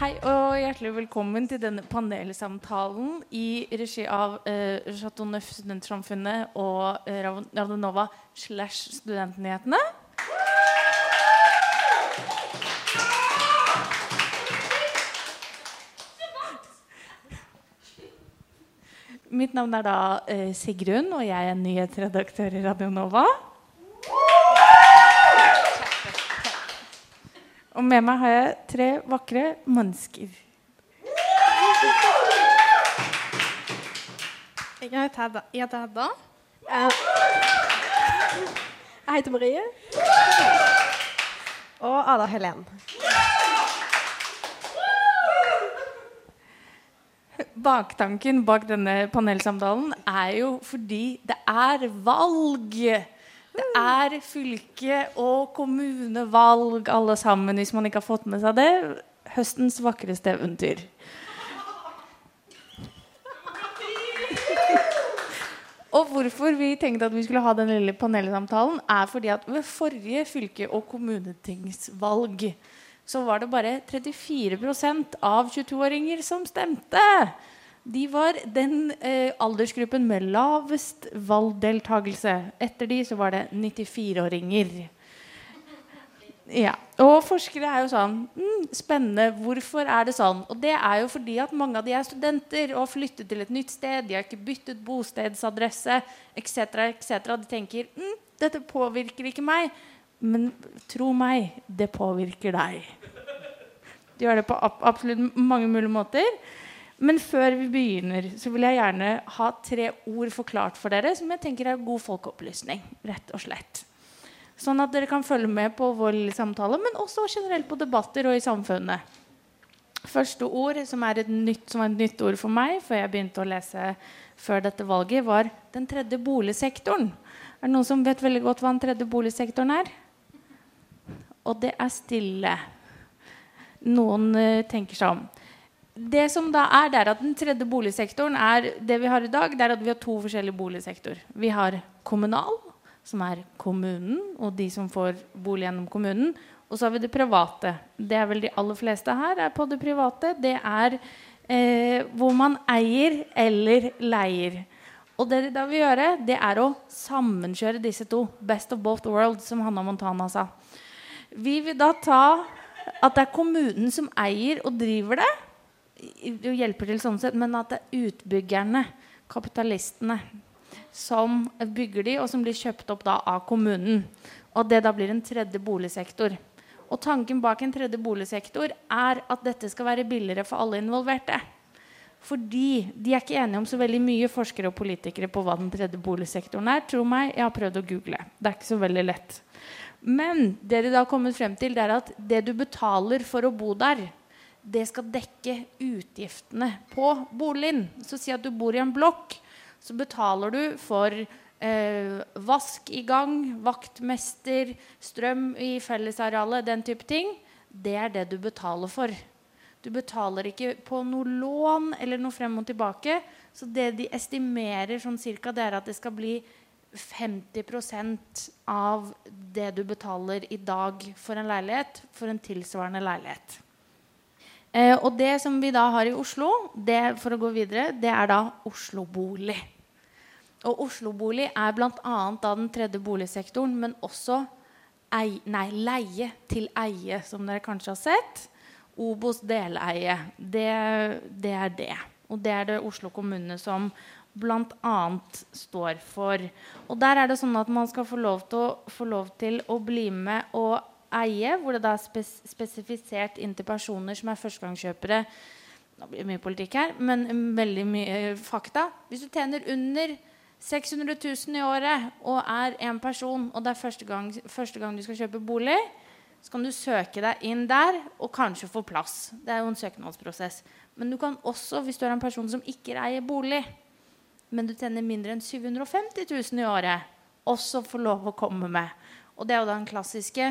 Hei og hjertelig velkommen til denne panelsamtalen i regi av eh, Chateau Neuf Studentsamfunnet og eh, Radio Nova slash Studentnyhetene. Mitt navn er da eh, Sigrun, og jeg er nyhetsredaktør i Radio Og med meg har jeg tre vakre mennesker. Jeg heter Hedda. Jeg heter Hedda. Eh, Jeg heter Marie. Og Ada Helen. Baktanken bak denne panelsamtalen er jo fordi det er valg. Det er fylke- og kommunevalg alle sammen, hvis man ikke har fått med seg det. Høstens vakreste eventyr. Og hvorfor vi tenkte at vi skulle ha den lille panelsamtalen, er fordi at ved forrige fylke- og kommunetingsvalg så var det bare 34% av 22-åringer som stemte. De var den eh, aldersgruppen med lavest valgdeltakelse. Etter de så var det 94-åringer. Ja, og forskere er jo sånn mm, Spennende. Hvorfor er det sånn? Og det er jo fordi at mange av de er studenter og har flyttet til et nytt sted. De har ikke byttet bostedsadresse etc. etc. De tenker mm, dette påvirker ikke meg. Men tro meg, det påvirker deg. De gjør det på absolutt mange mulige måter. Men før vi begynner, så vil jeg gjerne ha tre ord forklart for dere som jeg tenker er god folkeopplysning. rett og slett. Sånn at dere kan følge med på vår samtale, men også generelt på debatter og i samfunnet. Første ord, som er et nytt, som er et nytt ord for meg, før jeg begynte å lese før dette valget, var den tredje boligsektoren. Er det noen som vet veldig godt hva den tredje boligsektoren er? Og det er stille. Noen uh, tenker seg om. Det som da er, det er at Den tredje boligsektoren er det vi har i dag, det er at vi har to forskjellige boligsektorer. Vi har kommunal, som er kommunen og de som får bolig gjennom kommunen. Og så har vi det private. Det er vel de aller fleste her er på det private. Det er eh, hvor man eier eller leier. Og det de da vil gjøre, det er å sammenkjøre disse to. Best of both worlds, som Hanna Montana sa. Vi vil da ta at det er kommunen som eier og driver det. Og hjelper til sånn sett, Men at det er utbyggerne, kapitalistene, som bygger de, og som blir kjøpt opp da av kommunen. Og det da blir en tredje boligsektor. Og tanken bak en tredje boligsektor er at dette skal være billigere for alle involverte. Fordi de er ikke enige om så veldig mye forskere og politikere på hva den tredje boligsektoren er. Tro meg, jeg har prøvd å google. Det er ikke så veldig lett. Men det de da har kommet frem til, det er at det du betaler for å bo der, det skal dekke utgiftene på boligen. Så si at du bor i en blokk, så betaler du for eh, vask i gang, vaktmester, strøm i fellesarealet, den type ting. Det er det du betaler for. Du betaler ikke på noe lån eller noe frem og tilbake. Så det de estimerer sånn cirka, det er at det skal bli 50% av det du betaler i dag for en leilighet, for en tilsvarende leilighet. Eh, og det som vi da har i Oslo, det, for å gå videre, det er da Oslo Bolig. Og Oslo Bolig er bl.a. da den tredje boligsektoren, men også ei, nei, leie til eie, som dere kanskje har sett. Obos deleie. Det, det er det. Og det er det Oslo kommune som bl.a. står for. Og der er det sånn at man skal få lov til å, lov til å bli med og eie, hvor det da er spes spesifisert inn til personer som er førstegangskjøpere. Nå blir det mye politikk her, men veldig mye fakta. Hvis du tjener under 600 000 i året og er en person, og det er første gang, første gang du skal kjøpe bolig, så kan du søke deg inn der og kanskje få plass. Det er jo en søknadsprosess. Men du kan også, hvis du er en person som ikke eier bolig, men du tjener mindre enn 750 000 i året, også få lov å komme med. Og det er jo den klassiske.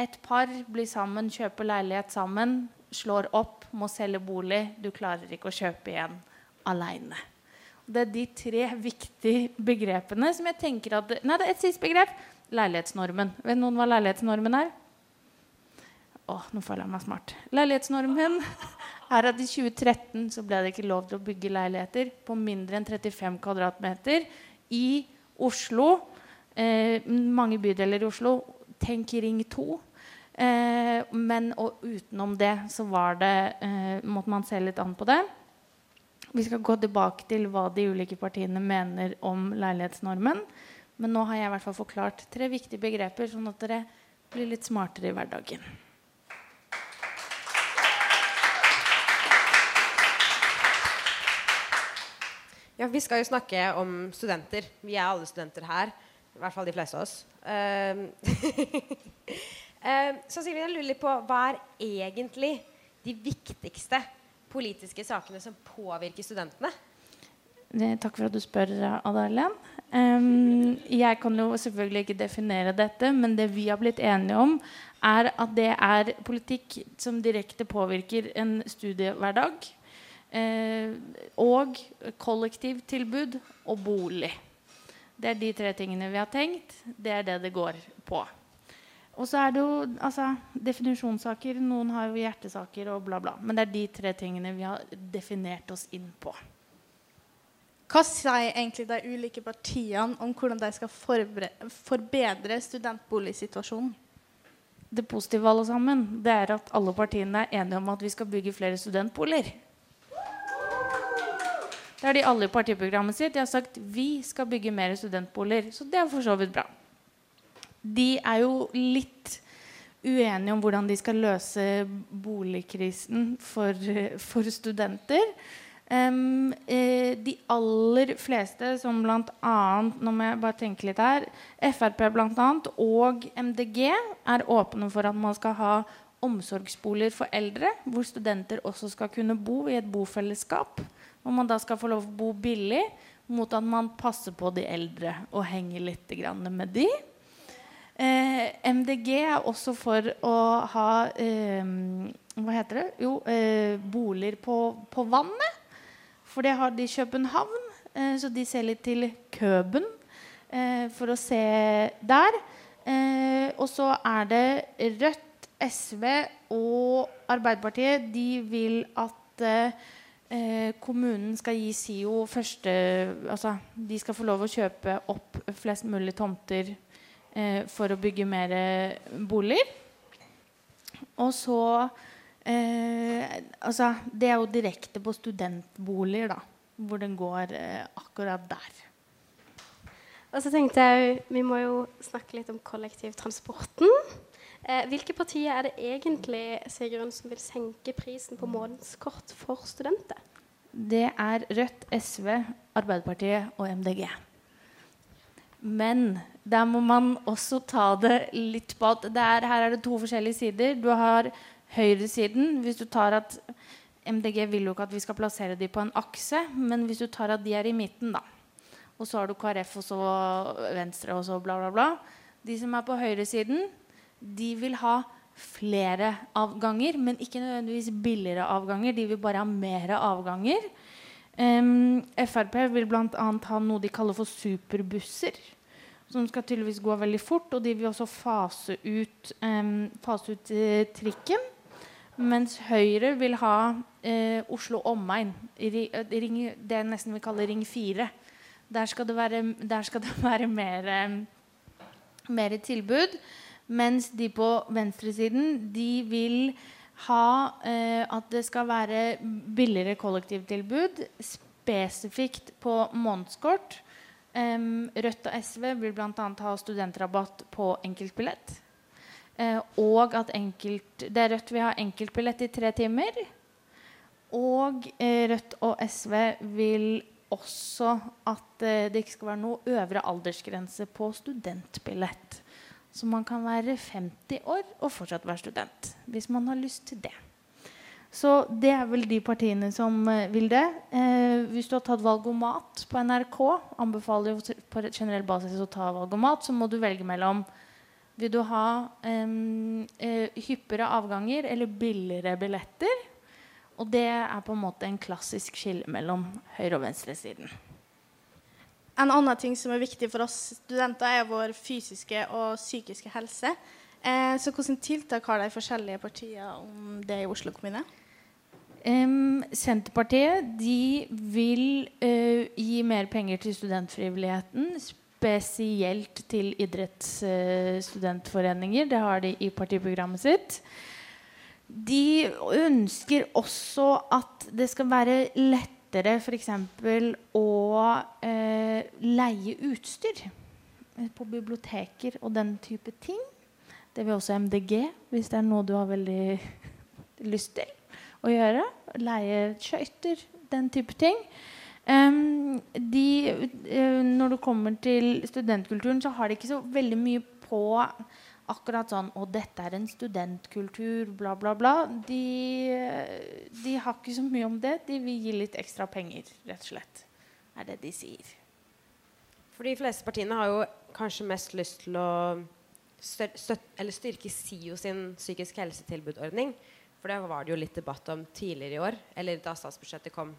Et par blir sammen, kjøper leilighet sammen, slår opp, må selge bolig. Du klarer ikke å kjøpe igjen aleine. Det er de tre viktige begrepene som jeg tenker at Nei, det er et siste begrep. Leilighetsnormen. Vet noen hva leilighetsnormen er? Å, nå føler jeg meg smart. Leilighetsnormen er at i 2013 så ble det ikke lov til å bygge leiligheter på mindre enn 35 kvadratmeter i Oslo. Eh, mange bydeler i Oslo. Tenk Ring 2. Eh, men utenom det så var det, eh, måtte man se litt an på det. Vi skal gå tilbake til hva de ulike partiene mener om leilighetsnormen. Men nå har jeg i hvert fall forklart tre viktige begreper, sånn at dere blir litt smartere i hverdagen. Ja, Vi skal jo snakke om studenter. Vi er alle studenter her. I hvert fall de fleste av oss. Uh, uh, så Silje, jeg lurer litt på hva er egentlig de viktigste politiske sakene som påvirker studentene? Takk for at du spør, Adalen. Um, jeg kan jo selvfølgelig ikke definere dette, men det vi har blitt enige om, er at det er politikk som direkte påvirker en studiehverdag. Uh, og kollektivtilbud og bolig. Det er de tre tingene vi har tenkt. Det er det det går på. Og så er det jo altså, definisjonssaker. Noen har jo hjertesaker og bla, bla. Men det er de tre tingene vi har definert oss inn på. Hva sier egentlig de ulike partiene om hvordan de skal forbedre studentboligsituasjonen? Det positive alle sammen, det er at alle partiene er enige om at vi skal bygge flere studentboliger. Det har de alle i partiprogrammet sitt. De har sagt vi skal bygge mer studentboliger. Så det er for så vidt bra. De er jo litt uenige om hvordan de skal løse boligkrisen for, for studenter. Um, eh, de aller fleste, som bl.a. Nå må jeg bare tenke litt her. Frp blant annet, og MDG er åpne for at man skal ha omsorgsboliger for eldre, hvor studenter også skal kunne bo i et bofellesskap. Hvor man da skal få lov å bo billig mot at man passer på de eldre og henger litt med de. Eh, MDG er også for å ha eh, Hva heter det? Jo, eh, boliger på, på, vannet. For det har de i København. Eh, så de ser litt til Køben eh, for å se der. Eh, og så er det Rødt, SV og Arbeiderpartiet. De vil at eh, kommunen skal gi SIO første Altså de skal få lov å kjøpe opp flest mulig tomter eh, for å bygge mer boliger. Og så eh, Altså, det er jo direkte på studentboliger, da. Hvor den går eh, akkurat der. Og så tenkte jeg Vi må jo snakke litt om kollektivtransporten. Eh, hvilke partier er det egentlig Sigrun, som vil senke prisen på månedskort for studenter? Det er Rødt, SV, Arbeiderpartiet og MDG. Men der må man også ta det litt på at er, her er det to forskjellige sider. Du har høyresiden. Hvis du tar at MDG vil jo ikke at vi skal plassere dem på en akse, men hvis du tar at de er i midten, da. Og så har du KrF og så Venstre og så bla, bla, bla. De som er på høyresiden, de vil ha flere avganger, men ikke nødvendigvis billigere avganger. De vil bare ha mer avganger. Um, Frp vil bl.a. ha noe de kaller for superbusser. Som skal tydeligvis gå veldig fort. Og de vil også fase ut, um, fase ut uh, trikken. Mens Høyre vil ha uh, Oslo omegn. det er nesten vi kaller Ring 4. Der skal det være, skal det være mer, um, mer tilbud. Mens de på venstresiden de vil ha eh, at det skal være billigere kollektivtilbud spesifikt på månedskort. Um, Rødt og SV vil bl.a. ha studentrabatt på enkeltbillett. Uh, og at enkelt, det er Rødt vil ha enkeltbillett i tre timer. Og uh, Rødt og SV vil også at uh, det ikke skal være noe øvre aldersgrense på studentbillett. Så man kan være 50 år og fortsatt være student. Hvis man har lyst til det. Så det er vel de partiene som uh, vil det. Eh, hvis du har tatt valgomat på NRK, anbefaler jo på generell basis å ta valgomat, så må du velge mellom Vil du ha eh, hyppigere avganger eller billigere billetter? Og det er på en måte en klassisk skille mellom høyre- og venstresiden. En annen ting som er viktig for oss studenter, er vår fysiske og psykiske helse. Eh, så hvilke tiltak har de forskjellige partiene om det i Oslo kommune? Um, Senterpartiet de vil uh, gi mer penger til studentfrivilligheten. Spesielt til idrettsstudentforeninger. det har de i partiprogrammet sitt. De ønsker også at det skal være lettere f.eks. å eh, leie utstyr eh, på biblioteker og den type ting. Det vil også MDG, hvis det er noe du har veldig lyst til å gjøre. Leie skøyter, den type ting. Um, de, uh, når det kommer til studentkulturen, så har de ikke så veldig mye på akkurat sånn Og dette er en studentkultur, bla, bla, bla. De, de har ikke så mye om det. De vil gi litt ekstra penger, rett og slett. Er det de sier. For de fleste partiene har jo kanskje mest lyst til å styrke SIO sin psykisk helsetilbudordning. For det var det jo litt debatt om tidligere i år, eller da statsbudsjettet kom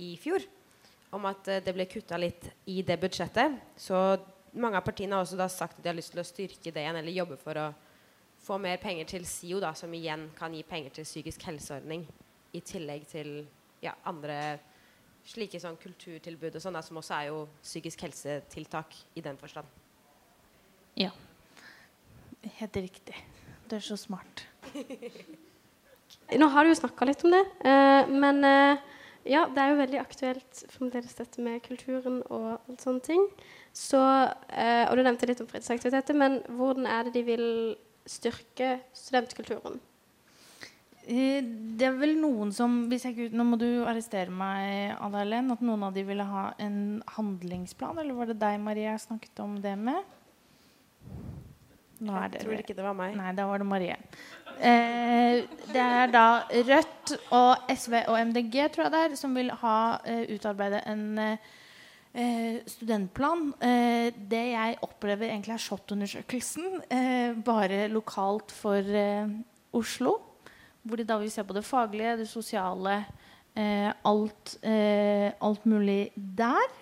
i fjor. Om at eh, det ble kutta litt i det budsjettet. Så mange av partiene har også da sagt at de har lyst til å styrke det igjen, eller jobbe for å få mer penger til SIO, da, som igjen kan gi penger til psykisk helseordning. I tillegg til ja, andre slike sånn kulturtilbud og sånn, som også er jo psykisk helsetiltak i den forstand. Ja. Helt riktig. Du er så smart. Nå har du jo snakka litt om det, eh, men eh, ja, det er jo veldig aktuelt fremdeles dette med kulturen og alt sånne ting. Så, eh, og du nevnte litt om fritidsaktiviteter, men hvordan er det de vil styrke studentkulturen? Eh, Det er vel noen som hvis jeg, ikke- Nå må du arrestere meg, Ada Helen. At noen av de ville ha en handlingsplan? Eller var det deg, Marie, jeg snakket om det med? Nå er Jeg tror ikke det var meg. Nei, da var det Marie. Eh, det er da Rødt og SV og MDG tror jeg det er, som vil ha eh, utarbeide en eh, eh, studentplan. Eh, det jeg opplever egentlig er SHoT-undersøkelsen, eh, bare lokalt for eh, Oslo. Hvor de da vil se på det faglige, det sosiale, eh, alt, eh, alt mulig der.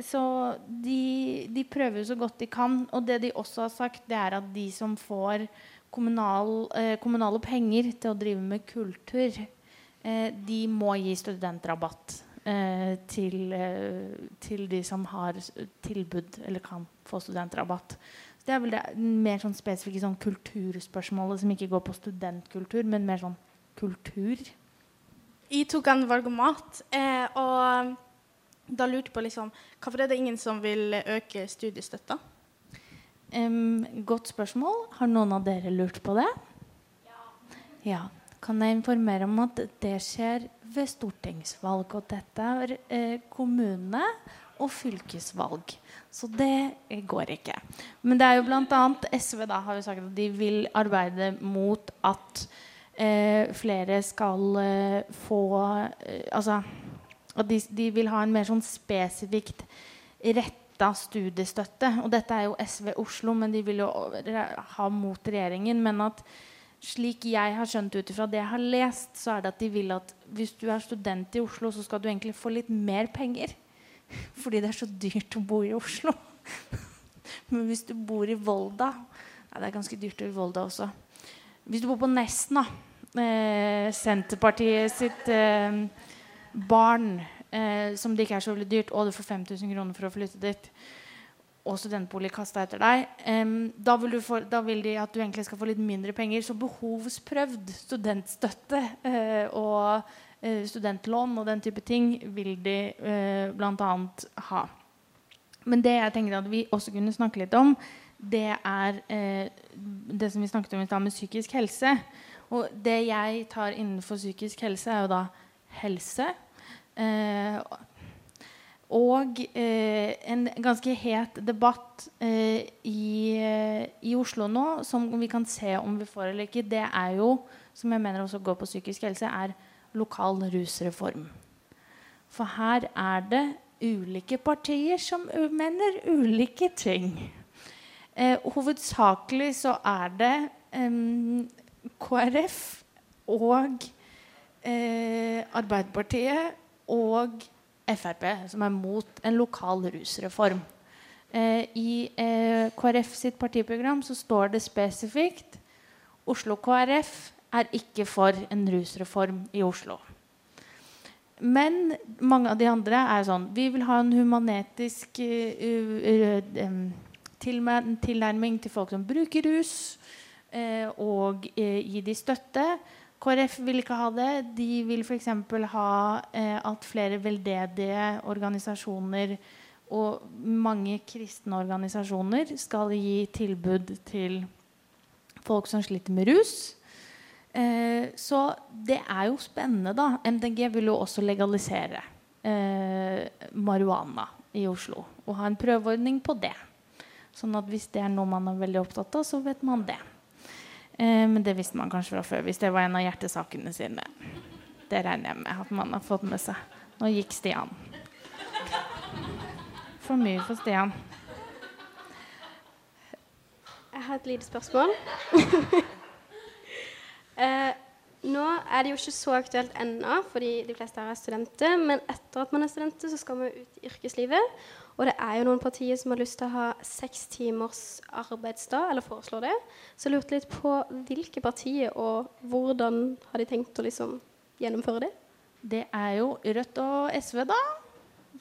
Så de, de prøver så godt de kan. Og det de også har sagt, det er at de som får kommunal, kommunale penger til å drive med kultur, de må gi studentrabatt til, eh, til de som har tilbud eller kan få studentrabatt. Så det er vel det mer sånn spesifikke sånn kulturspørsmålet som ikke går på studentkultur, men mer sånn kultur. Jeg tok en valgomat, eh, og da lurte jeg på liksom, hvorfor er det ingen som vil øke studiestøtta? Um, godt spørsmål. Har noen av dere lurt på det? Ja. Kan jeg informere om at det skjer ved stortingsvalg. Og dette er eh, kommune- og fylkesvalg. Så det eh, går ikke. Men det er jo bl.a. SV da har jo sagt at de vil arbeide mot at eh, flere skal eh, få eh, Altså at de, de vil ha en mer sånn spesifikt retta studiestøtte. Og dette er jo SV Oslo, men de vil jo ha mot regjeringen. Men at slik jeg har skjønt ut ifra det jeg har lest, så er det at de vil at hvis du er student i Oslo, så skal du egentlig få litt mer penger. Fordi det er så dyrt å bo i Oslo. Men hvis du bor i Volda ja, Det er ganske dyrt i Volda også. Hvis du bor på Nesna, eh, Senterpartiet sitt eh, barn eh, som det ikke er så veldig dyrt, og du får 5000 kroner for å flytte dit, og studentbolig kasta etter deg, um, da, vil få, da vil de at du egentlig skal få litt mindre penger. Så behovsprøvd studentstøtte uh, og uh, studentlån og den type ting vil de uh, bl.a. ha. Men det jeg tenkte at vi også kunne snakke litt om, det er uh, det som vi snakket om i stad med psykisk helse. Og det jeg tar innenfor psykisk helse, er jo da helse. Eh, og eh, en ganske het debatt eh, i, eh, i Oslo nå, som vi kan se om vi får eller ikke, det er jo, som jeg mener også går på psykisk helse, er lokal rusreform. For her er det ulike partier som mener ulike ting. Eh, hovedsakelig så er det em, KrF og eh, Arbeiderpartiet og Frp som er mot en lokal rusreform. Eh, I eh, KrF sitt partiprogram så står det spesifikt Oslo KrF er ikke for en rusreform i Oslo. Men mange av de andre er sånn Vi vil ha en humanetisk uh, uh, u- tilnærming til folk som bruker rus, eh, og eh, gi de støtte. KrF vil ikke ha det. De vil f.eks. ha eh, at flere veldedige organisasjoner og mange kristne organisasjoner skal gi tilbud til folk som sliter med rus. Eh, så det er jo spennende, da. MDG vil jo også legalisere eh, marihuana i Oslo. Og ha en prøveordning på det. Sånn at hvis det er noe man er veldig opptatt av, så vet man det. Eh, men det visste man kanskje fra før, hvis det var en av hjertesakene sine. Det regner jeg med at man har fått med seg. Nå gikk Stian. For mye for Stian. Jeg har et lite spørsmål. eh, nå er det jo ikke så aktuelt ennå, fordi de fleste her er studenter. Men etter at man er studenter, så skal man ut i yrkeslivet. Og det er jo noen partier som har lyst til å ha seks timers arbeidsdag, eller foreslår det. Så jeg lurte litt på hvilke partier, og hvordan har de tenkt å liksom gjennomføre det? Det er jo Rødt og SV, da.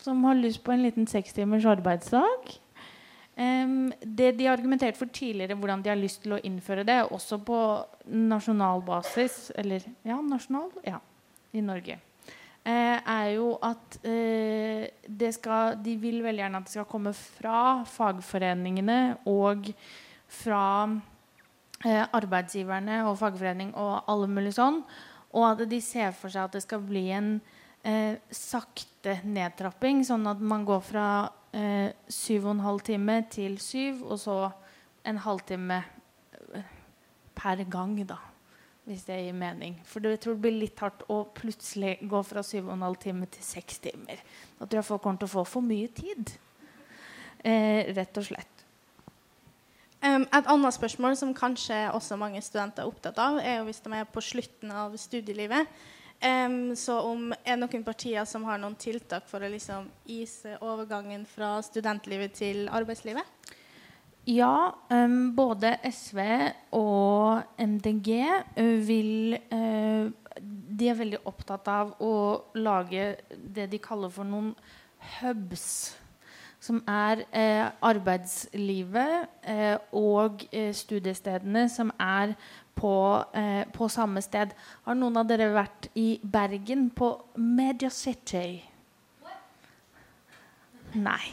Som har lyst på en liten sekstimers arbeidsdag. Um, det de har argumentert for tidligere, hvordan de har lyst til å innføre det, også på nasjonal basis, eller ja, nasjonal, ja, i Norge, er jo at eh, skal, de vil veldig gjerne at det skal komme fra fagforeningene og fra eh, arbeidsgiverne og fagforening og alle mulige sånn. Og at de ser for seg at det skal bli en eh, sakte nedtrapping, sånn at man går fra eh, syv og en halv time til syv, og så en halvtime eh, per gang, da. Hvis det gir mening. For jeg tror det blir litt hardt å plutselig gå fra syv og en halv time til seks timer. Da tror jeg folk kommer til å få for mye tid. Eh, rett og slett. Um, et annet spørsmål som kanskje også mange studenter er opptatt av, er jo hvis de er på slutten av studielivet. Um, så om er det noen partier som har noen tiltak for å liksom ise overgangen fra studentlivet til arbeidslivet? Ja, um, både SV og MDG vil uh, De er veldig opptatt av å lage det de kaller for noen hubs. Som er eh, arbeidslivet eh, og studiestedene som er på, på samme sted. Har noen av dere vært i Bergen, på Media City? Nei.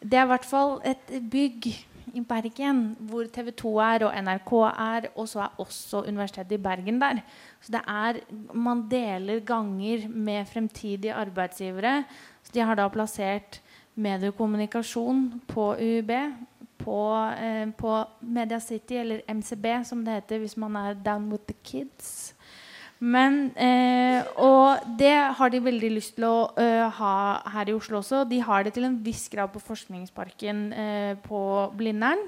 Det er i hvert fall et bygg i Bergen hvor TV 2 er og NRK er, og så er også Universitetet i Bergen der. Så det er, man deler ganger med fremtidige arbeidsgivere. Så de har da plassert mediekommunikasjon på UiB, på, eh, på Media City, eller MCB som det heter hvis man er down with the kids. Men, eh, og det har de veldig lyst til å uh, ha her i Oslo også. De har det til en viss grad på Forskningsparken uh, på Blindern.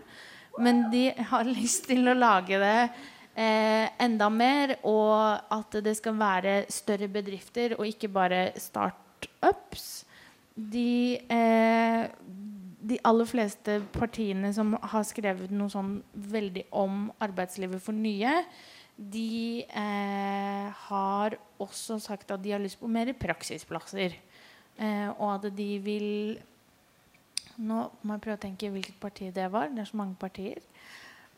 Men de har lyst til å lage det uh, enda mer, og at det skal være større bedrifter og ikke bare startups. De, de aller fleste partiene som har skrevet noe sånn veldig om arbeidslivet for nye, de eh, har også sagt at de har lyst på mer praksisplasser. Eh, og at de vil Nå må jeg prøve å tenke hvilket parti det var. Det er så mange partier.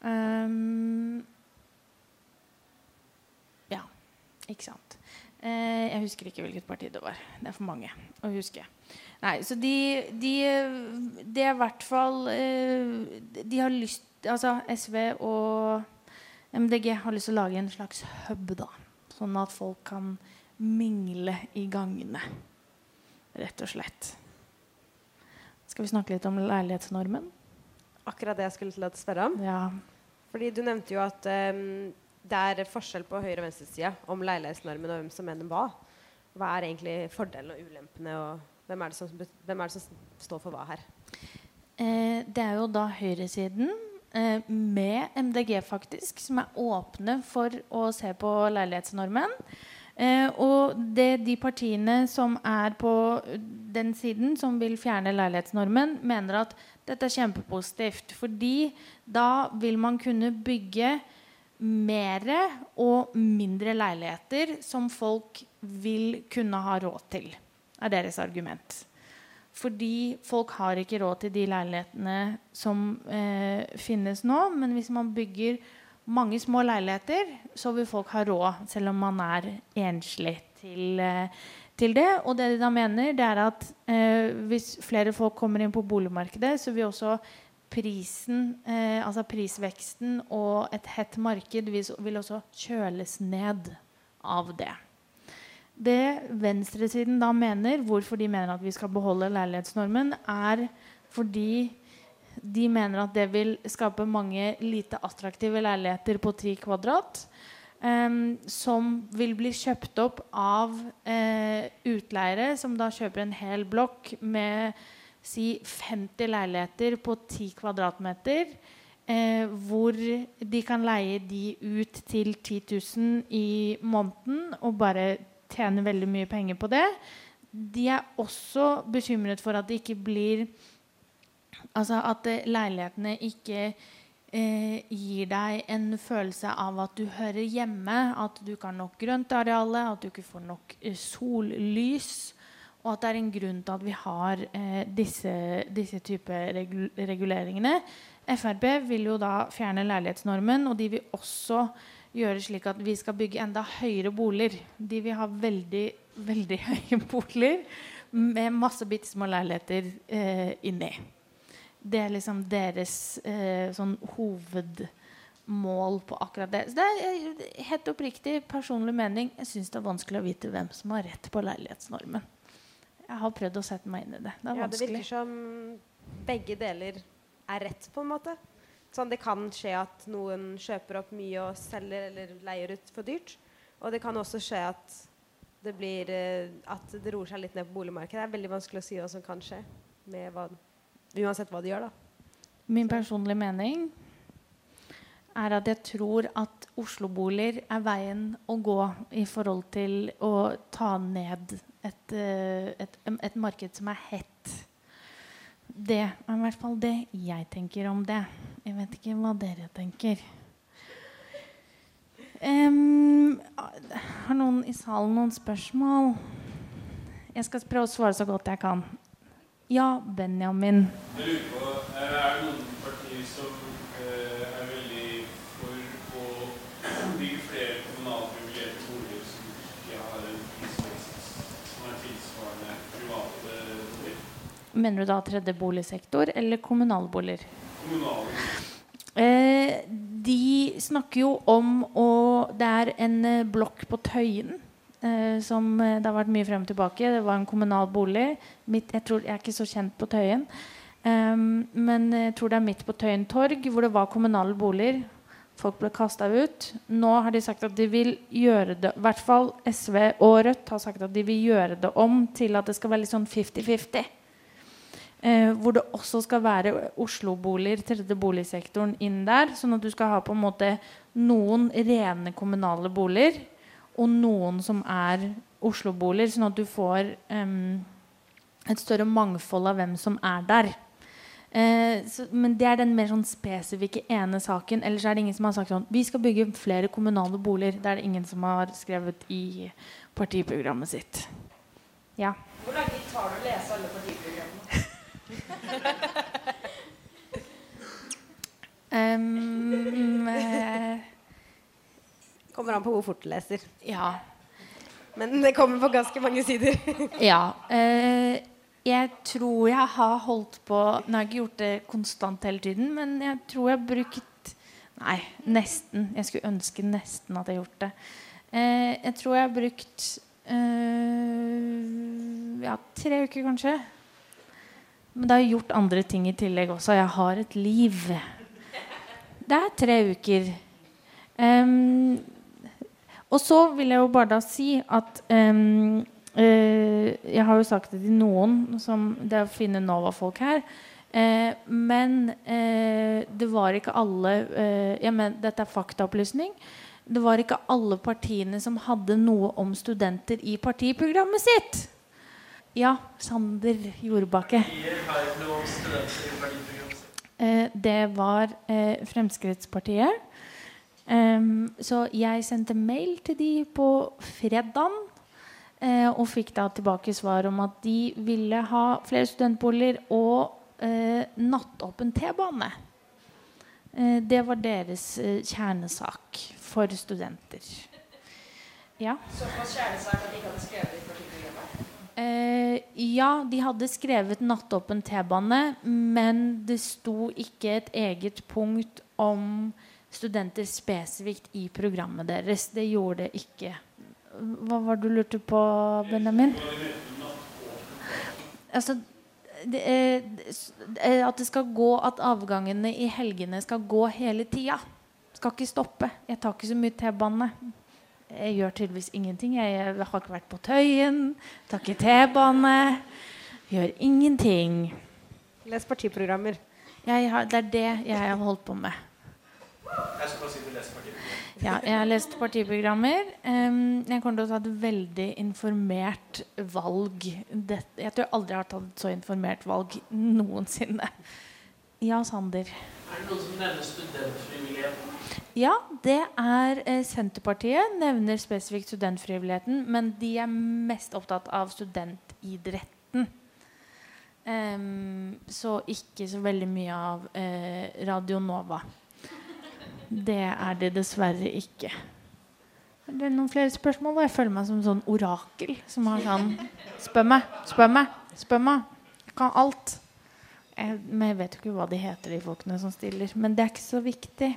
Um, ja, ikke sant. Eh, jeg husker ikke hvilket parti det var. Det er for mange å huske. Nei, så de, de Det er i hvert fall eh, De har lyst Altså SV og MDG har lyst til å lage en slags hub, da. Sånn at folk kan mingle i gangene. Rett og slett. Skal vi snakke litt om leilighetsnormen? Akkurat det jeg skulle til å spørre om. Ja. Fordi du nevnte jo at um, det er forskjell på høyre- og venstresida om leilighetsnormen og hvem som mener hva. Hva er egentlig fordelene og ulempene, og hvem er det som, hvem er det som står for hva her? Eh, det er jo da høyresiden, med MDG faktisk, som er åpne for å se på leilighetsnormen. Eh, og det de partiene som er på den siden, som vil fjerne leilighetsnormen, mener at dette er kjempepositivt. Fordi da vil man kunne bygge mer og mindre leiligheter som folk vil kunne ha råd til, er deres argument. Fordi folk har ikke råd til de leilighetene som eh, finnes nå. Men hvis man bygger mange små leiligheter, så vil folk ha råd, selv om man er enslig til, eh, til det. Og det de da mener, det er at eh, hvis flere folk kommer inn på boligmarkedet, så vil også prisen, eh, altså prisveksten og et hett marked vil, også kjøles ned av det. Det venstresiden da mener, hvorfor de mener at vi skal beholde leilighetsnormen, er fordi de mener at det vil skape mange lite attraktive leiligheter på tre kvadrat. Um, som vil bli kjøpt opp av uh, utleiere som da kjøper en hel blokk med si 50 leiligheter på 10 kvadratmeter. Uh, hvor de kan leie de ut til 10 000 i måneden og bare tjene veldig mye penger på det. De er også bekymret for at det ikke blir Altså at leilighetene ikke eh, gir deg en følelse av at du hører hjemme, at du ikke har nok grøntareale, at du ikke får nok eh, sollys. Og at det er en grunn til at vi har eh, disse, disse typer reguleringene. Frp vil jo da fjerne leilighetsnormen, og de vil også gjøre slik at vi skal bygge enda høyere boliger. De vil ha veldig, veldig høye boliger med masse bitte små leiligheter eh, inni. Det er liksom deres eh, sånn hovedmål på akkurat det. Så det er eh, helt oppriktig personlig mening. Jeg syns det er vanskelig å vite hvem som har rett på leilighetsnormen. Jeg har prøvd å sette meg inn i det. Det er ja, Det virker som begge deler er rett, på en måte. Sånn, det kan skje at noen kjøper opp mye og selger eller leier ut for dyrt. Og det kan også skje at det, blir, eh, at det roer seg litt ned på boligmarkedet. Det er veldig vanskelig å si hva som kan skje med hva Uansett hva de gjør, da. Min personlige mening er at jeg tror at Oslo-boliger er veien å gå i forhold til å ta ned et, eh, et, et, marked som er hett. Det er i hvert fall det jeg tenker om det. Jeg vet ikke hva dere tenker. Um, har noen i salen noen spørsmål? Jeg skal prøve å svare så godt jeg kan. Ja, Benjamin. Jeg lurer på, Er det noen partier som eh, er veldig for å bygge flere kommunalt regulerte boliger som ikke har en prisvekst som er tilsvarende private boliger? Mener du da tredje boligsektor eller kommunalboliger? Kommunale. Eh, de snakker jo om å Det er en eh, blokk på Tøyen Eh, som det har vært mye frem og tilbake. Det var en kommunal bolig. Midt, jeg, tror, jeg, er ikke så kjent på Tøyen. Um, men jeg tror det er midt på Tøyen torg, hvor det var kommunale boliger. Folk ble kasta ut. Nå har de sagt at de vil gjøre det I hvert fall SV og Rødt har sagt at de vil gjøre det om til at det skal være litt sånn 50-50. Eh, hvor det også skal være Oslo-boliger, tredje boligsektoren, inn der. Sånn at du skal ha på en måte noen rene kommunale boliger og noen som er Oslo-boliger, sånn at du får eh, et større mangfold av hvem som er der. Eh, så, men det er den mer sånn spesifikke ene saken. Ellers er det ingen som har sagt sånn Vi skal bygge flere kommunale boliger. Det er det ingen som har skrevet i partiprogrammet sitt. Ja. Hvor lang tar det å lese alle partiprogrammene? Um, Kommer an på hvor fort du leser. Ja. Men det kommer på ganske mange sider. ja. Eh, jeg tror jeg har holdt på Nå har jeg ikke gjort det konstant hele tiden, men jeg tror jeg har brukt Nei, nesten. Jeg skulle ønske nesten at jeg har gjort det. Eh, jeg tror jeg har brukt eh, ja, tre uker, kanskje. Men da har jeg gjort andre ting i tillegg også. Jeg har et liv. Det er tre uker. Um, og så vil jeg jo bare da si at um, uh, Jeg har jo sagt det til noen som Det er å finne Nova-folk her. Uh, men uh, det var ikke alle jeg ja, men Dette er faktaopplysning. Det var ikke alle partiene som hadde noe om studenter i partiprogrammet sitt. Ja, Sander Jordbakke. Eh, det var eh, Fremskrittspartiet. Så jeg sendte mail til de på fredag. Eh, og fikk da tilbake svar om at de ville ha flere studentboliger og nattåpen T-bane. Det var deres kjernesak for studenter. Ja. Såpass kjernesak at de ikke hadde skrevet i partiprogrammet? Eh, ja, de hadde skrevet nattåpen T-bane, men det sto ikke et eget punkt om studenter spesifikt i programmet deres. Det gjorde det ikke. Hva var det du lurte på, Benjamin? Altså, det, er- at det skal gå At avgangene i helgene skal gå hele tida. Skal ikke stoppe. Jeg tar ikke så mye T-bane. Jeg gjør tydeligvis ingenting. Jeg har ikke vært på Tøyen, tar ikke T-bane. Gjør ingenting. Les partiprogrammer. Jeg har, det er det jeg har holdt på med. Jeg skal bare si du leser partiprogrammer. Ja, jeg har lest partiprogrammer. Jeg kommer til å ta et veldig informert valg. Det, jeg tror jeg aldri har tatt et så informert valg noensinne. Ja, Sander. Er det noen som nevner studentfrivilligheten? Ja, det er eh, Senterpartiet. Nevner spesifikt studentfrivilligheten. Men de er mest opptatt av studentidretten. Um, så ikke så veldig mye av uh, Radio Nova. Det er det dessverre ikke. Er det noen flere spørsmål? Jeg føler meg som sånn orakel som har sånn Spør meg, spør meg, spør meg. Jeg kan alt. Jeg, men jeg vet jo ikke hva de heter, de folkene som stiller. Men det er ikke så viktig.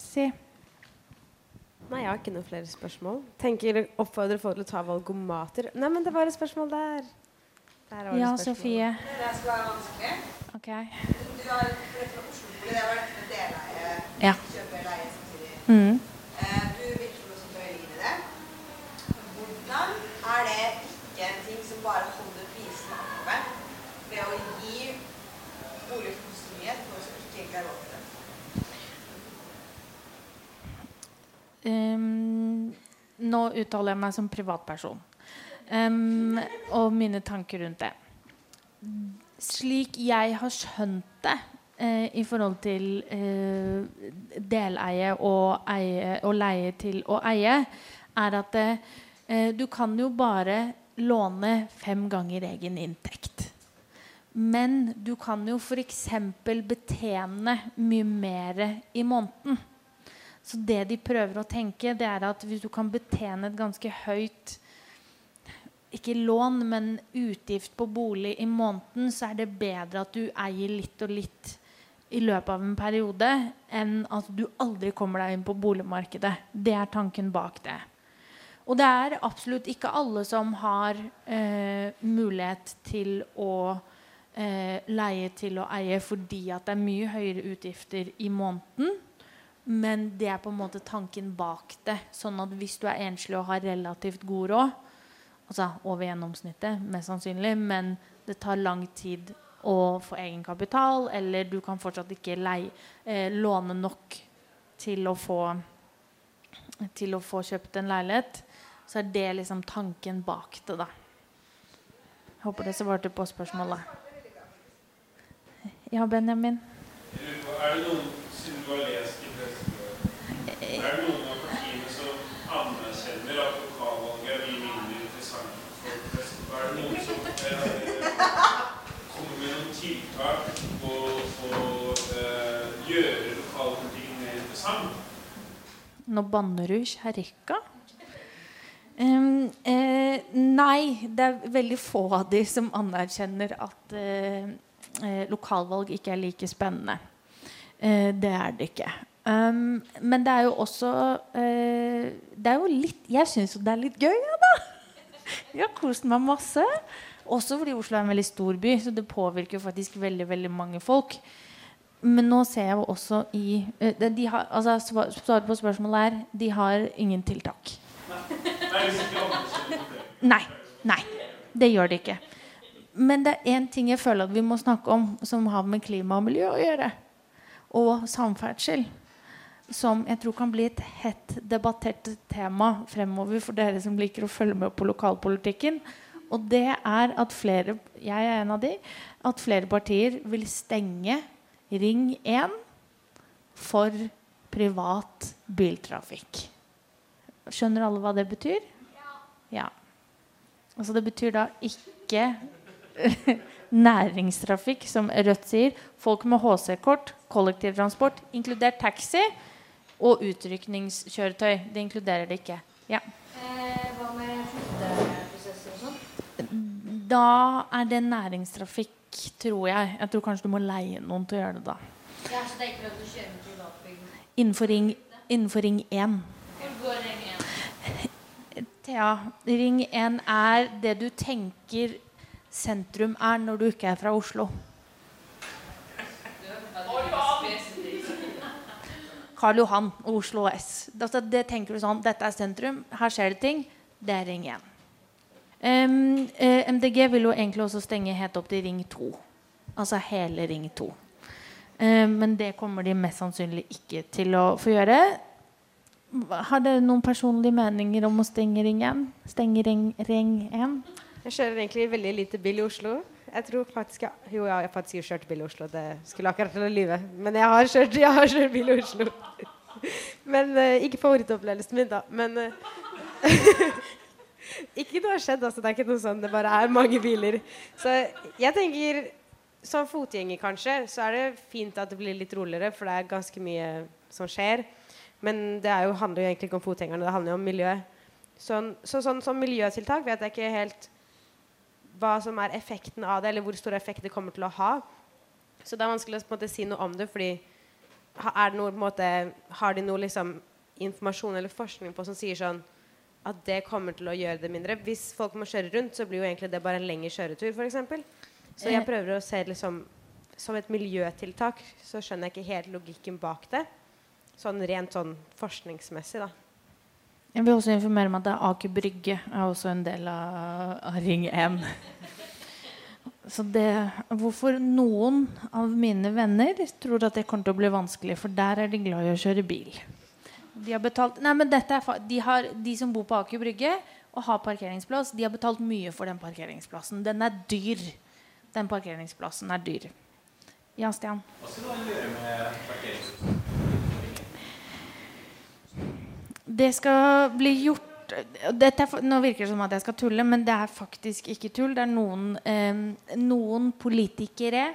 Si. Nei, jeg har ikke noen flere spørsmål. Tenker Oppfordrer folk til å ta valgomater. Nei, men det var et spørsmål der. Der var Ja, spørsmål. Sofie. Det skal være vanskelig Ok. Du har rett fra Oslo-bolig, det var dette med deleie, Ja. kjøpe leie samtidig. Mm. Eh, Du virker som også veldig inn i det. Hvordan er det ikke en ting som bare holder prisene oppe ved å gi bolig for så mye til noen som ikke egentlig har råd til det? Ehm, nå uttaler jeg meg som privatperson. Um, og mine tanker rundt det. Slik jeg har skjønt det uh, i forhold til uh, deleie og, eie, og leie til å eie, er at uh, du kan jo bare låne fem ganger egen inntekt. Men du kan jo f.eks. betjene mye mer i måneden. Så det de prøver å tenke, det er at hvis du kan betjene et ganske høyt ikke lån, men utgift på bolig i måneden, så er det bedre at du eier litt og litt i løpet av en periode, enn at du aldri kommer deg inn på boligmarkedet. Det er tanken bak det. Og det er absolutt ikke alle som har eh, mulighet til å eh, leie til å eie fordi at det er mye høyere utgifter i måneden. Men det er på en måte tanken bak det. Sånn at hvis du er enslig og har relativt god råd, altså over gjennomsnittet mest sannsynlig, men det tar lang tid å få egenkapital, eller du kan fortsatt ikke leie, eh, låne nok til å få til å få kjøpt en leilighet, så er det liksom tanken bak det, da. Jeg håper det svarte på spørsmålet. Ja, Benjamin? Er det noen, siden du har lest det noen av partiene som anerkjenner at lokalvalget blir mindre interessant for flest? Er det noen som eh, kommer med noen tiltak på å eh, gjøre lokalpolitikken mer interessant? Nå banner du, kjerka. Um, eh, nei, det er veldig få av de som anerkjenner at eh, eh, lokalvalg ikke er like spennende. Eh, det er det ikke. Um, men det er jo også uh, Det er jo litt Jeg syns jo det er litt gøy, ja, da. Jeg har kost meg masse. Også fordi Oslo er en veldig stor by, så det påvirker jo faktisk veldig veldig mange folk. Men nå ser jeg jo også i uh, de, har, altså, Svaret på spørsmålet er de har ingen tiltak. Nei. Nei. Det gjør de ikke. men det er én ting jeg føler at vi må snakke om, som har med klima og miljø å gjøre. Og samferdsel. Som jeg tror kan bli et hett debattert tema fremover for dere som liker å følge med på lokalpolitikken. Og det er at flere jeg er en av de, at flere partier vil stenge Ring 1 for privat biltrafikk. Skjønner alle hva det betyr? Ja. Altså det betyr da ikke næringstrafikk, som Rødt sier. Folk med HC-kort, kollektivtransport, inkludert taxi og utrykningskjøretøy. Det inkluderer det ikke. Ja. Eh, hva med flytteprosesser og sånn? Da er det næringstrafikk, tror jeg. Jeg tror kanskje du må leie noen til å gjøre det da. Ja, så det er ikke lov til å kjøre med privatbygg? Innenfor ring, innenfor ring 1. Hvor går Ring 1? Thea, ring 1 er det du tenker sentrum er når du ikke er fra Oslo. Karl Johan og Oslo S. Altså, det tenker du sånn, Dette er sentrum, her skjer det ting. Det er ring 1. Um, eh, MDG vil jo egentlig også stenge helt opp til ring 2. Altså hele ring 2. Um, men det kommer de mest sannsynlig ikke til å få gjøre. Har dere noen personlige meninger om å stenge ring 1? Stenge ring, ring 1? Jeg kjører egentlig veldig lite bil i Oslo. Jeg tror faktisk jeg, Jo, jeg har faktisk kjørt bil i Oslo. Det skulle akkurat til å lyve. Men jeg har kjørt, jeg har kjørt bil i Oslo. Men uh, ikke favorittopplevelsen min, da. Men uh, Ikke noe har skjedd, altså. Det er ikke noe sånn. Det bare er mange biler. Så jeg tenker som fotgjenger, kanskje, så er det fint at det blir litt roligere, for det er ganske mye som skjer. Men det jo, handler jo egentlig ikke om fotgjengerne, det handler jo om miljøet. Sånn, så sånn som miljøtiltak vet jeg ikke helt hva som er effekten av det, eller hvor stor effekt det kommer til å ha. Så det er vanskelig å måte, si noe om det, fordi er det noe, måte, har de noe liksom, informasjon eller forskning på som sier sånn at det kommer til å gjøre det mindre? Hvis folk må kjøre rundt, så blir jo egentlig det bare en lengre kjøretur, f.eks. Så jeg prøver å se liksom, som et miljøtiltak. Så skjønner jeg ikke helt logikken bak det. Sånn rent sånn forskningsmessig, da. Jeg vil også informere om at er Aker Brygge er også en del av, Ring 1. Så det, hvorfor noen av mine venner tror at det kommer til å bli vanskelig, for der er de glad i å kjøre bil. De har betalt Nei, men dette er de, har, de som bor på Aker Brygge og har parkeringsplass, de har betalt mye for den parkeringsplassen. Den er dyr. Den parkeringsplassen er dyr. Ja, Stian? Hva skal man gjøre med parkeringshus? Det skal bli gjort dette er, Nå virker det som at jeg skal tulle, men det er faktisk ikke tull. Det er noen, eh, noen politikere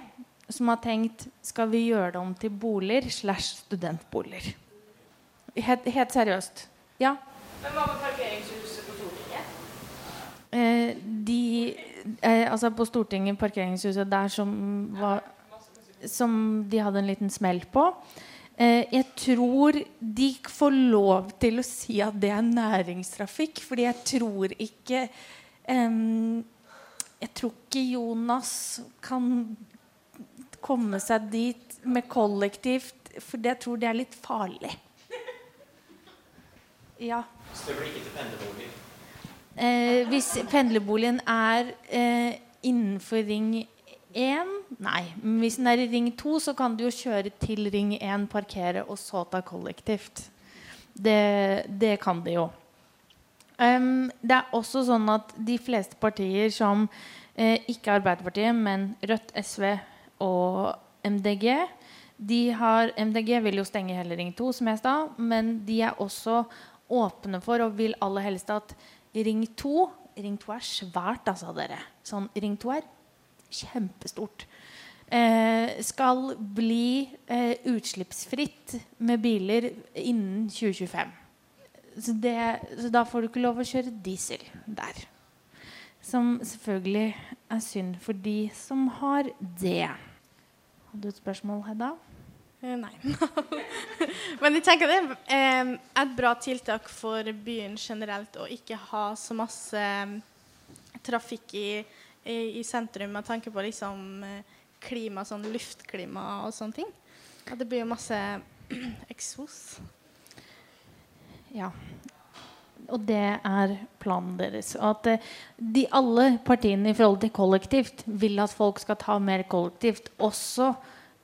som har tenkt Skal vi gjøre det om til boliger slash studentboliger? Helt, helt seriøst. Ja. Men hva med parkeringshuset på Stortinget? Eh, de eh, Altså på Stortinget, parkeringshuset der som var Som de hadde en liten smell på. Eh, jeg tror de får lov til å si at det er næringstrafikk, fordi jeg tror ikke Jeg tror ikke Jonas kan komme seg dit med kollektivt, for jeg tror det er litt farlig. Ja. Så det blir ikke til pendlerbolig. Eh, hvis pendlerboligen er eh, innenfor ring 1 Nei. Men hvis den er i ring 2, så kan du jo kjøre til ring 1, parkere og så ta kollektivt. Det, det kan de jo. Um, det er også sånn at de fleste partier som eh, ikke Arbeiderpartiet, men Rødt, SV og MDG de har, MDG vil jo stenge hele ring 2, som jeg sa, men de er også åpne for og vil aller helst at ring 2 Ring 2 er svært, altså, dere. Sånn, ring 2 er kjempestort. Eh, skal bli eh, utslippsfritt med biler innen 2025. Så, det, så da får du ikke lov å kjøre diesel der. Som selvfølgelig er synd for de som har det. Hadde du et spørsmål, Hedda? Eh, Nei. Men jeg tenker det er et bra tiltak for byen generelt å ikke ha så masse trafikk i, i, i sentrum med tanke på liksom klima, sånn luftklima og sånne ting. At det blir jo masse eksos. Ja. og det er planen deres. Og at eh, de alle partiene i forhold til kollektivt vil at folk skal ta mer kollektivt. Også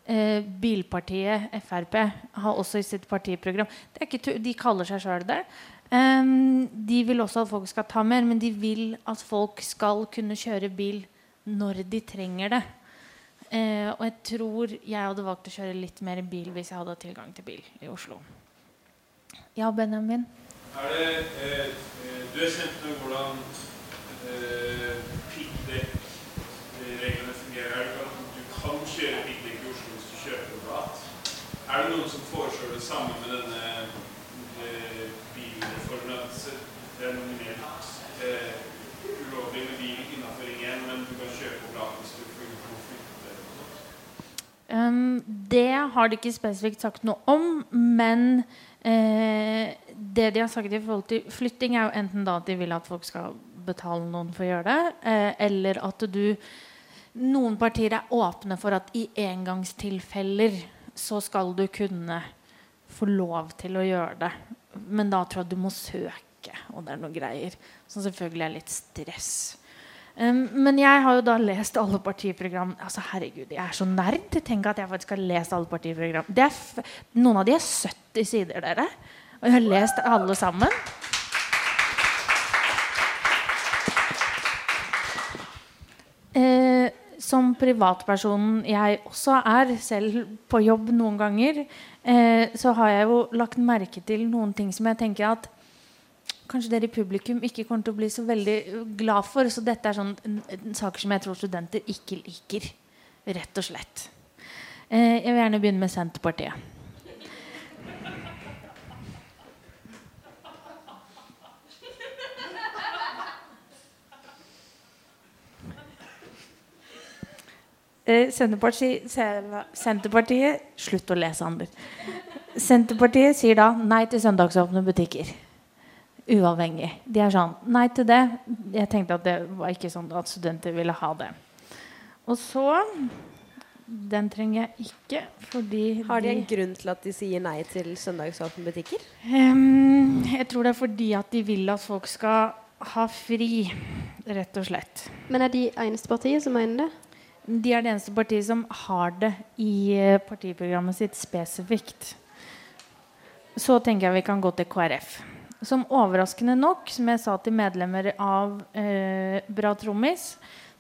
eh, bilpartiet Frp har også i sitt partiprogram De kaller seg sjøl det. Um, de vil også at folk skal ta mer, men de vil at folk skal kunne kjøre bil når de trenger det. Eh, og jeg tror jeg hadde valgt å kjøre litt mer bil hvis jeg hadde tilgang til bil i Oslo. Ja, Benjamin? Er det eh, eh, Du er kjent med hvordan eh, piggdekkreglene fungerer. Er det kan, du kan kjøre piggdekk i Oslo hvis du kjøper privat. Er det noen som foreslår det samme med denne eh, bilreformen? At se- det er nominelt eh, ulovlig med bil innenfor Ring 1, men du kan kjøpe privat hvis du får må flytte og sånt? Um, det har de ikke spesifikt sagt noe om, men eh, det de har sagt i forhold til flytting, er jo enten da at de vil at folk skal betale noen for å gjøre det, eh, eller at du Noen partier er åpne for at i engangstilfeller så skal du kunne få lov til å gjøre det. Men da tror jeg du må søke, og det er noe greier. Som selvfølgelig er litt stress. Men jeg har jo da lest alle partiprogram. Altså herregud, Jeg er så nerd. Tenk at jeg faktisk har lest alle partiprogram. Noen av de er 70 sider, dere. Og jeg har lest alle sammen. Eh, som privatpersonen jeg også er, selv på jobb noen ganger, eh, så har jeg jo lagt merke til noen ting som jeg tenker at kanskje dere i publikum ikke kommer til å bli så veldig glad for. Så dette er sånn saker som jeg tror studenter ikke liker. Rett og slett. Eh, jeg vil gjerne begynne med Senterpartiet. Eh, Senterpartiet, Senterpartiet Slutt å lese, Ander. Senterpartiet sier da nei til søndagsåpne butikker. Uavhengig. De er sånn Nei til det. Jeg tenkte at det var ikke sånn at studenter ville ha det. Og så Den trenger jeg ikke, fordi Har de en grunn til at de sier nei til søndagsåpne butikker? Um, Jeg tror det er fordi at de vil at folk skal ha fri, rett og slett. Men er de eneste partiet som mener det? De er det eneste partiet som har det i eh, partiprogrammet sitt spesifikt. Så tenker jeg vi kan gå til KrF. Som overraskende nok, som jeg sa til medlemmer av eh, Bra Trommis,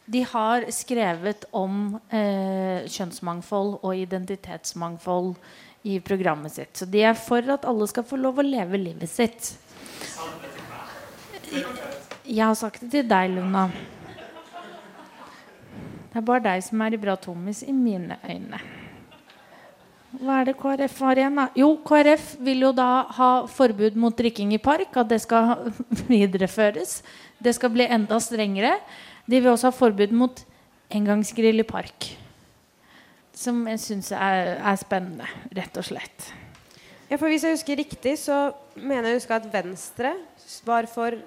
de har skrevet om eh, kjønnsmangfold og identitetsmangfold i programmet sitt. Så de er for at alle skal få lov å leve livet sitt. Jeg har sagt det til deg, Luna. Det er bare deg som er i bra trommis i mine øyne. Hva er det KrF har igjen, da? Jo, KrF vil jo da ha forbud mot drikking i park. At det skal videreføres. Det skal bli enda strengere. De vil også ha forbud mot engangsgrill i park. Som jeg syns er, er spennende, rett og slett. Ja, for Hvis jeg husker riktig, så mener jeg å huske at Venstre var for,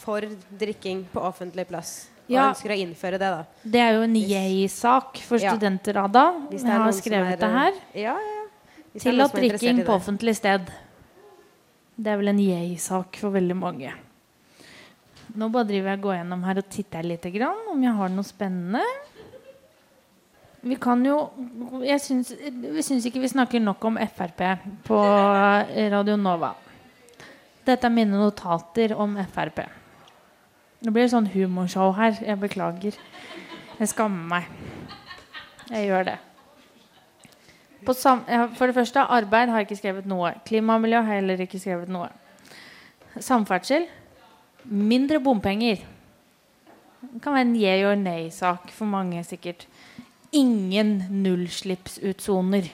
for drikking på offentlig plass. Og Ja. ønsker å innføre det, da. Det er jo en yay-sak for Ja. studenter, Ada. Jeg har skrevet er, det her. Ja, ja, Tillatt drikking på offentlig sted. Det er vel en yay-sak for veldig mange. Nå bare driver jeg og går gjennom her og titter litt grann, om jeg har noe spennende. Vi kan jo Jeg syns ikke vi snakker nok om Frp på Radio Nova. Dette er mine notater om Frp. Nå blir det sånn humorshow her. Jeg beklager. Jeg skammer meg. Jeg gjør det. For det første, arbeid har jeg ikke skrevet noe. Klima og miljø har jeg heller ikke skrevet noe. Samferdsel mindre bompenger. Det kan være en yeah or nay-sak for mange, sikkert. Ingen nullslippsutsoner.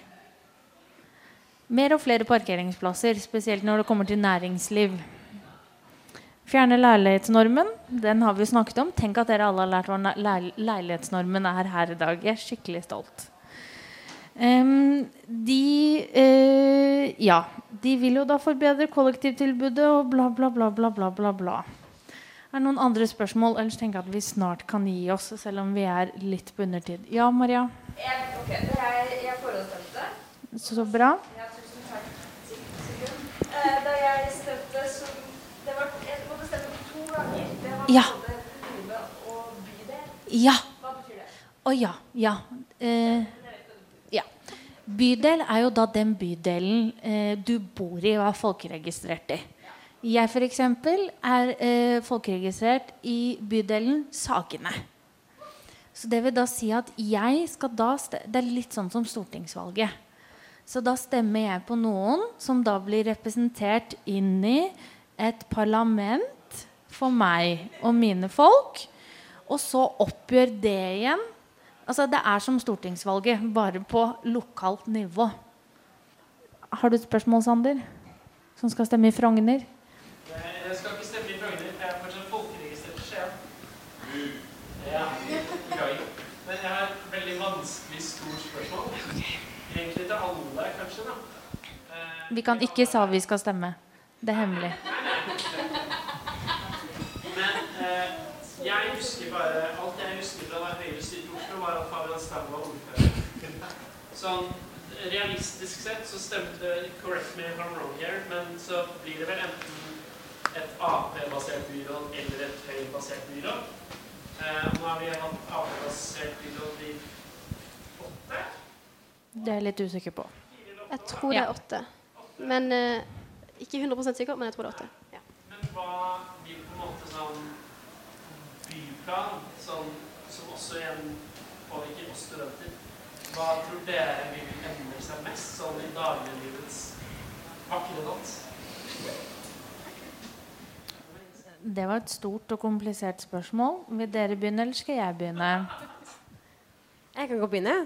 Mer og flere parkeringsplasser, spesielt når det kommer til næringsliv. Fjerne leilighetsnormen. Den har vi snakket om. Tenk at dere alle har lært hva leil- leilighetsnormen er her i dag. Jeg er skikkelig stolt. Um, de uh, Ja. De vil jo da forbedre kollektivtilbudet og bla, bla, bla, bla, bla, bla, bla. Er det noen andre spørsmål? Ellers tenker jeg at vi snart kan gi oss, selv om vi er litt på undertid. Ja, Maria? Jeg, ok, jeg, jeg forhåndsstemte. Så bra. Ja, tusen takk. Eh, Da jeg stemte, så Det var, jeg måtte stemme på to ganger. Det var Ja. Ja. Å ja. Ja. Eh, ja. Bydel er jo da den bydelen eh, du bor i og er folkeregistrert i. Jeg f.eks. er eh, folkeregistrert i bydelen Sagene. Så det vil da si at jeg skal da Det er litt sånn som stortingsvalget. Så da stemmer jeg på noen som da blir representert inn i et parlament for meg og mine folk. Og så oppgjør det igjen. Altså Det er som stortingsvalget, bare på lokalt nivå. Har du et spørsmål, Sander? Som skal stemme i Frogner? Jeg skal ikke stemme i Frogner. Jeg er fortsatt folkeregistrert Skien. Ja. Men jeg har et veldig vanskelig, stort spørsmål. Egentlig til alle, kanskje. da. Vi kan ikke sa vi skal stemme. Det er hemmelig. Men eh, jeg husker bare Alt jeg husker fra da Høyre styrte Oslo, var at Fabian Stang var ordfører. Sånn realistisk sett så stemte Correct me if I'm wrong here, men så blir det vel enten et Ap-basert byråd eller et Høyre-basert byråd. Eh, nå har vi hatt Ap-basert byråd i åtte. Det er jeg litt usikker på. Jeg tror det er åtte. Men eh, ikke 100% sikker, men jeg tror det er åtte. Ja. Men hva vil på en måte sånn byplan, som, som også igjen påvirker oss studenter? Hva tror dere vil endre seg mest sånn i dagliglivets vakre dans? Det var et stort og komplisert spørsmål. Vil dere begynne, eller skal jeg begynne? Jeg kan godt begynne.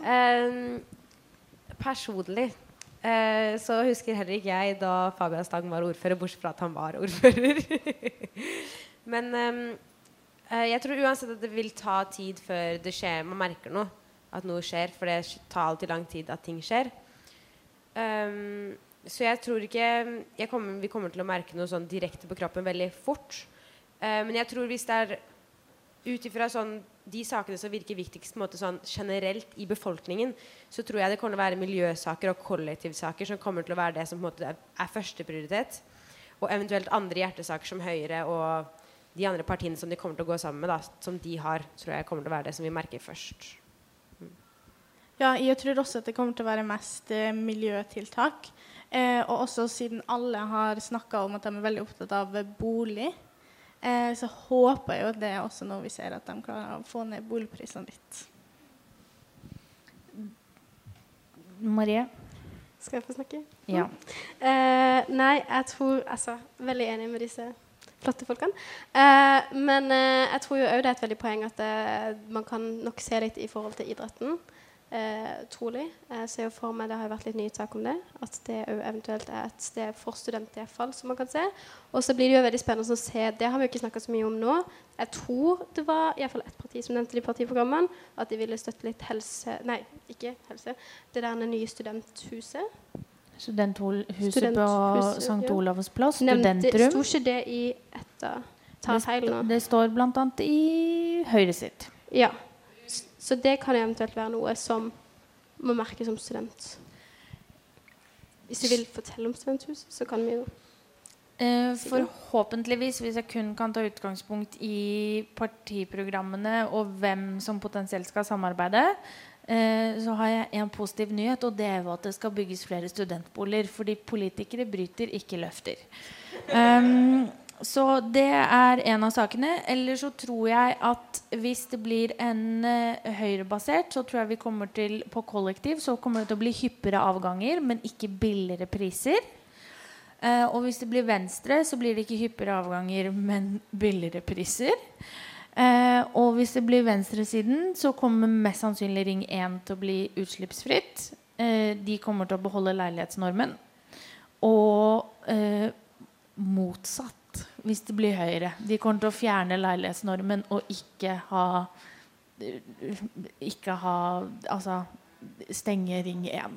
Eh, personlig eh, så husker heller ikke jeg da Fabian Stang var ordfører, bortsett fra at han var ordfører. Men eh, jeg tror uansett at det vil ta tid før det skjer, man merker noe. At noe skjer, for det tar alltid lang tid at ting skjer. Um, så jeg tror ikke jeg kommer, vi kommer til å merke noe sånn direkte på kroppen veldig fort. Eh, men jeg tror hvis det er ut ifra sånn, de sakene som virker viktigst måte sånn generelt i befolkningen, så tror jeg det kommer til å være miljøsaker og kollektivsaker som kommer til å være det som på en måte er førsteprioritet. Og eventuelt andre hjertesaker som Høyre og de andre partiene som de kommer til å gå sammen med, da, som de har, tror jeg kommer til å være det som vi merker først. Ja, jeg tror også at det kommer til å være mest eh, miljøtiltak. Eh, og også siden alle har snakka om at de er veldig opptatt av bolig, eh, så håper jeg jo at det er også noe vi ser at de klarer å få ned boligprisene litt. Marie? Skal jeg få snakke? Ja. Eh, nei, jeg tror Altså, veldig enig med disse flotte folkene. Eh, men eh, jeg tror jo òg det er et veldig poeng at eh, man kan nok se litt i forhold til idretten. Eh, trolig. Jeg ser jo for meg, Det har jo vært litt nye tak om det. At det òg eventuelt er et sted for studenter iallfall, som man kan se. Og så blir det jo veldig spennende å se Det har vi jo ikke snakka så mye om nå. Jeg tror det var i hvert fall ett parti som nevnte det i partiprogrammet, at de ville støtte litt helse Nei, ikke helse. Det der nye studenthuset. Studenthuset på St. Olavs plass. Studentrum. Sto ikke det i etter jeg feil nå? Det, står bl.a. i Høyre sitt. Ja. Så det kan eventuelt være noe som må merkes som student. Hvis du vil fortelle om studenthuset, så kan vi jo Eh, forhåpentligvis, hvis jeg kun kan ta utgangspunkt i partiprogrammene og hvem som potensielt skal samarbeide, så har jeg en positiv nyhet, og det er jo at det skal bygges flere studentboliger. Fordi politikere bryter, ikke løfter. Um, så det er en av sakene. Eller så tror jeg at hvis det blir en uh, høyrebasert, så tror jeg vi kommer til på kollektiv så kommer det til å bli hyppigere avganger, men ikke billigere priser. Uh, og hvis det blir venstre, så blir det ikke hyppigere avganger, men billigere priser. Eh, og hvis det blir venstresiden, så kommer mest sannsynlig Ring 1 til å bli utslippsfritt. Eh, de kommer til å beholde leilighetsnormen. Og eh, motsatt hvis det blir Høyre. De kommer til å fjerne leilighetsnormen og ikke ha Ikke ha Altså stenge Ring 1.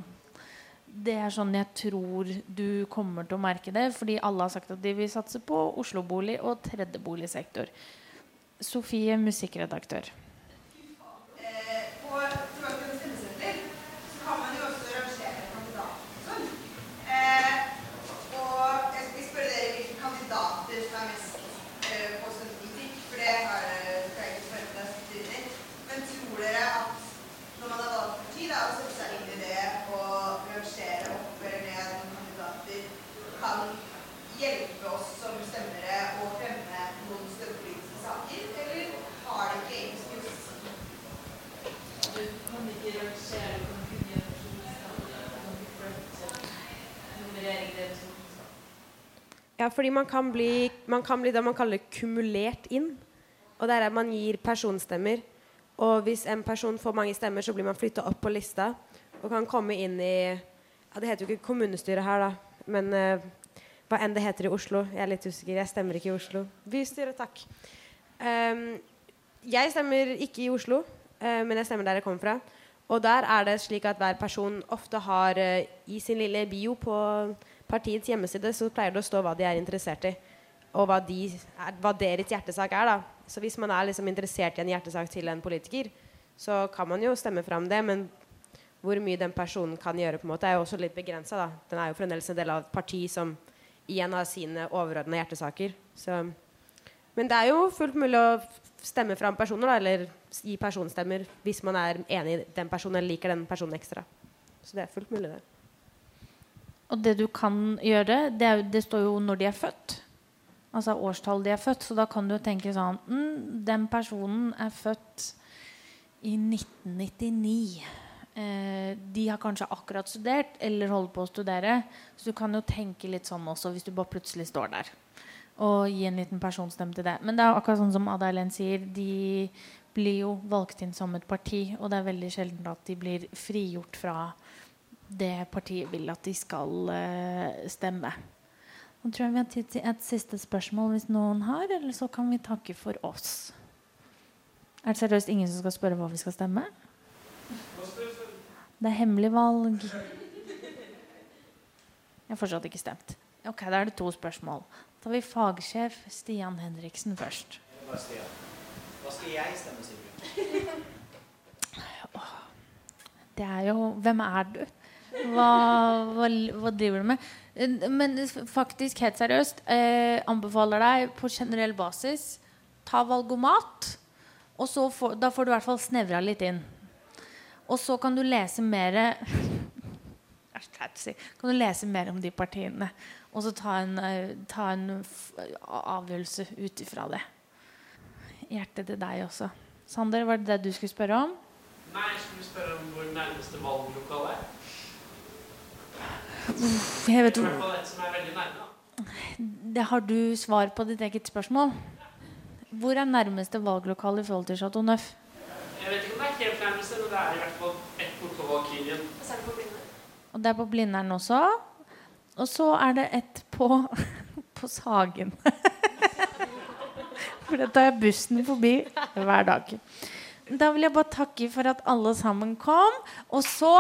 Det er sånn jeg tror du kommer til å merke det, fordi alle har sagt at de vil satse på Oslo-bolig og tredjeboligsektor. Sofie, musikkredaktør. Eh, på Trollheimen stemmesenter så kan man jo også rangere kandidater og sånn. Eh, og jeg skal spørre dere hvilke kandidater ikke Rødt ser det kan kunne gjøre nummerering det som Ja, fordi man kan bli, man kan bli det man kaller kumulert inn. Og det er at man gir personstemmer. Og hvis en person får mange stemmer, så blir man flytta opp på lista og kan komme inn i ja, Det heter jo ikke kommunestyret her, da, men eh, hva enn det heter i Oslo. Jeg er litt usikker. Jeg stemmer ikke i Oslo. Bystyret, takk. Um, jeg stemmer ikke i Oslo, uh, men jeg stemmer der jeg kommer fra. Og der er det slik at hver person ofte har uh, i sin lille bio på partiets hjemmeside så pleier det å stå hva de er interessert i. Og hva, de er, hva deres hjertesak er. da. Så hvis man er liksom interessert i en hjertesak til en politiker, så kan man jo stemme fram det. Men hvor mye den personen kan gjøre, på en måte er jo også litt begrensa. Den er jo fremdeles en del av et parti som igjen har sine overordna hjertesaker. Så. Men det er jo fullt mulig å stemme fram personer, da, eller gi personstemmer hvis man er enig i den personen eller liker den personen ekstra. Så det er fullt mulig, det. Og det du kan gjøre, det, er, det står jo når de er født. Altså årstallet de er født. Så da kan du tenke sånn mm, Den personen er født i 1999. Eh, de har kanskje akkurat studert eller holder på å studere. Så du kan jo tenke litt sånn også hvis du bare plutselig står der. Og gi en liten personstemme til det. Men det er akkurat sånn som Ada Helen sier. De blir jo valgt inn som et parti, og det er veldig sjelden at de blir frigjort fra det partiet vil at de skal eh, stemme. Nå tror jeg vi har tid til et siste spørsmål hvis noen har, eller så kan vi takke for oss. Er det seriøst ingen som skal spørre hva vi skal stemme? Det er hemmelig valg. Jeg har fortsatt ikke stemt. Ok, Da er det to spørsmål. Da tar vi fagsjef Stian Henriksen først. Hva skal jeg, hva skal jeg stemme, Sigrid? Det er jo Hvem er du? Hva, hva, hva driver du med? Eh, Men faktisk, helt seriøst, eh, anbefaler deg på generell basis ta valgomat. Og så får, da får du i hvert fall snevra litt inn. Og så kan du lese mer. Kan du lese mer om de partiene. Og så ta en, eh, ta en avgjørelse ut ifra det. Hjertet til deg også. Sander, var det det du skulle spørre om? Nei, jeg skulle spørre om hvor nærmeste valglokale er. Nærme. da. Det har du svar på ditt eget spørsmål. Hvor er nærmeste valglokale i forhold til Chateau Neuf? Jeg vet ikke om det er helt nærmeste, men det er i hvert fall ett bort på Valkyrien. Og det er på Blindern også. Og så er det et på, på Sagen. For da tar jeg bussen forbi hver dag. Da vil jeg bare takke for at alle sammen kom. Og så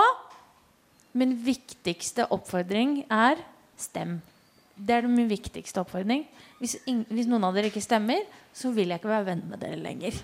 Min viktigste oppfordring er stem. Det er min viktigste oppfordring. Hvis, hvis noen av dere ikke stemmer, så vil jeg ikke være venn med dere lenger.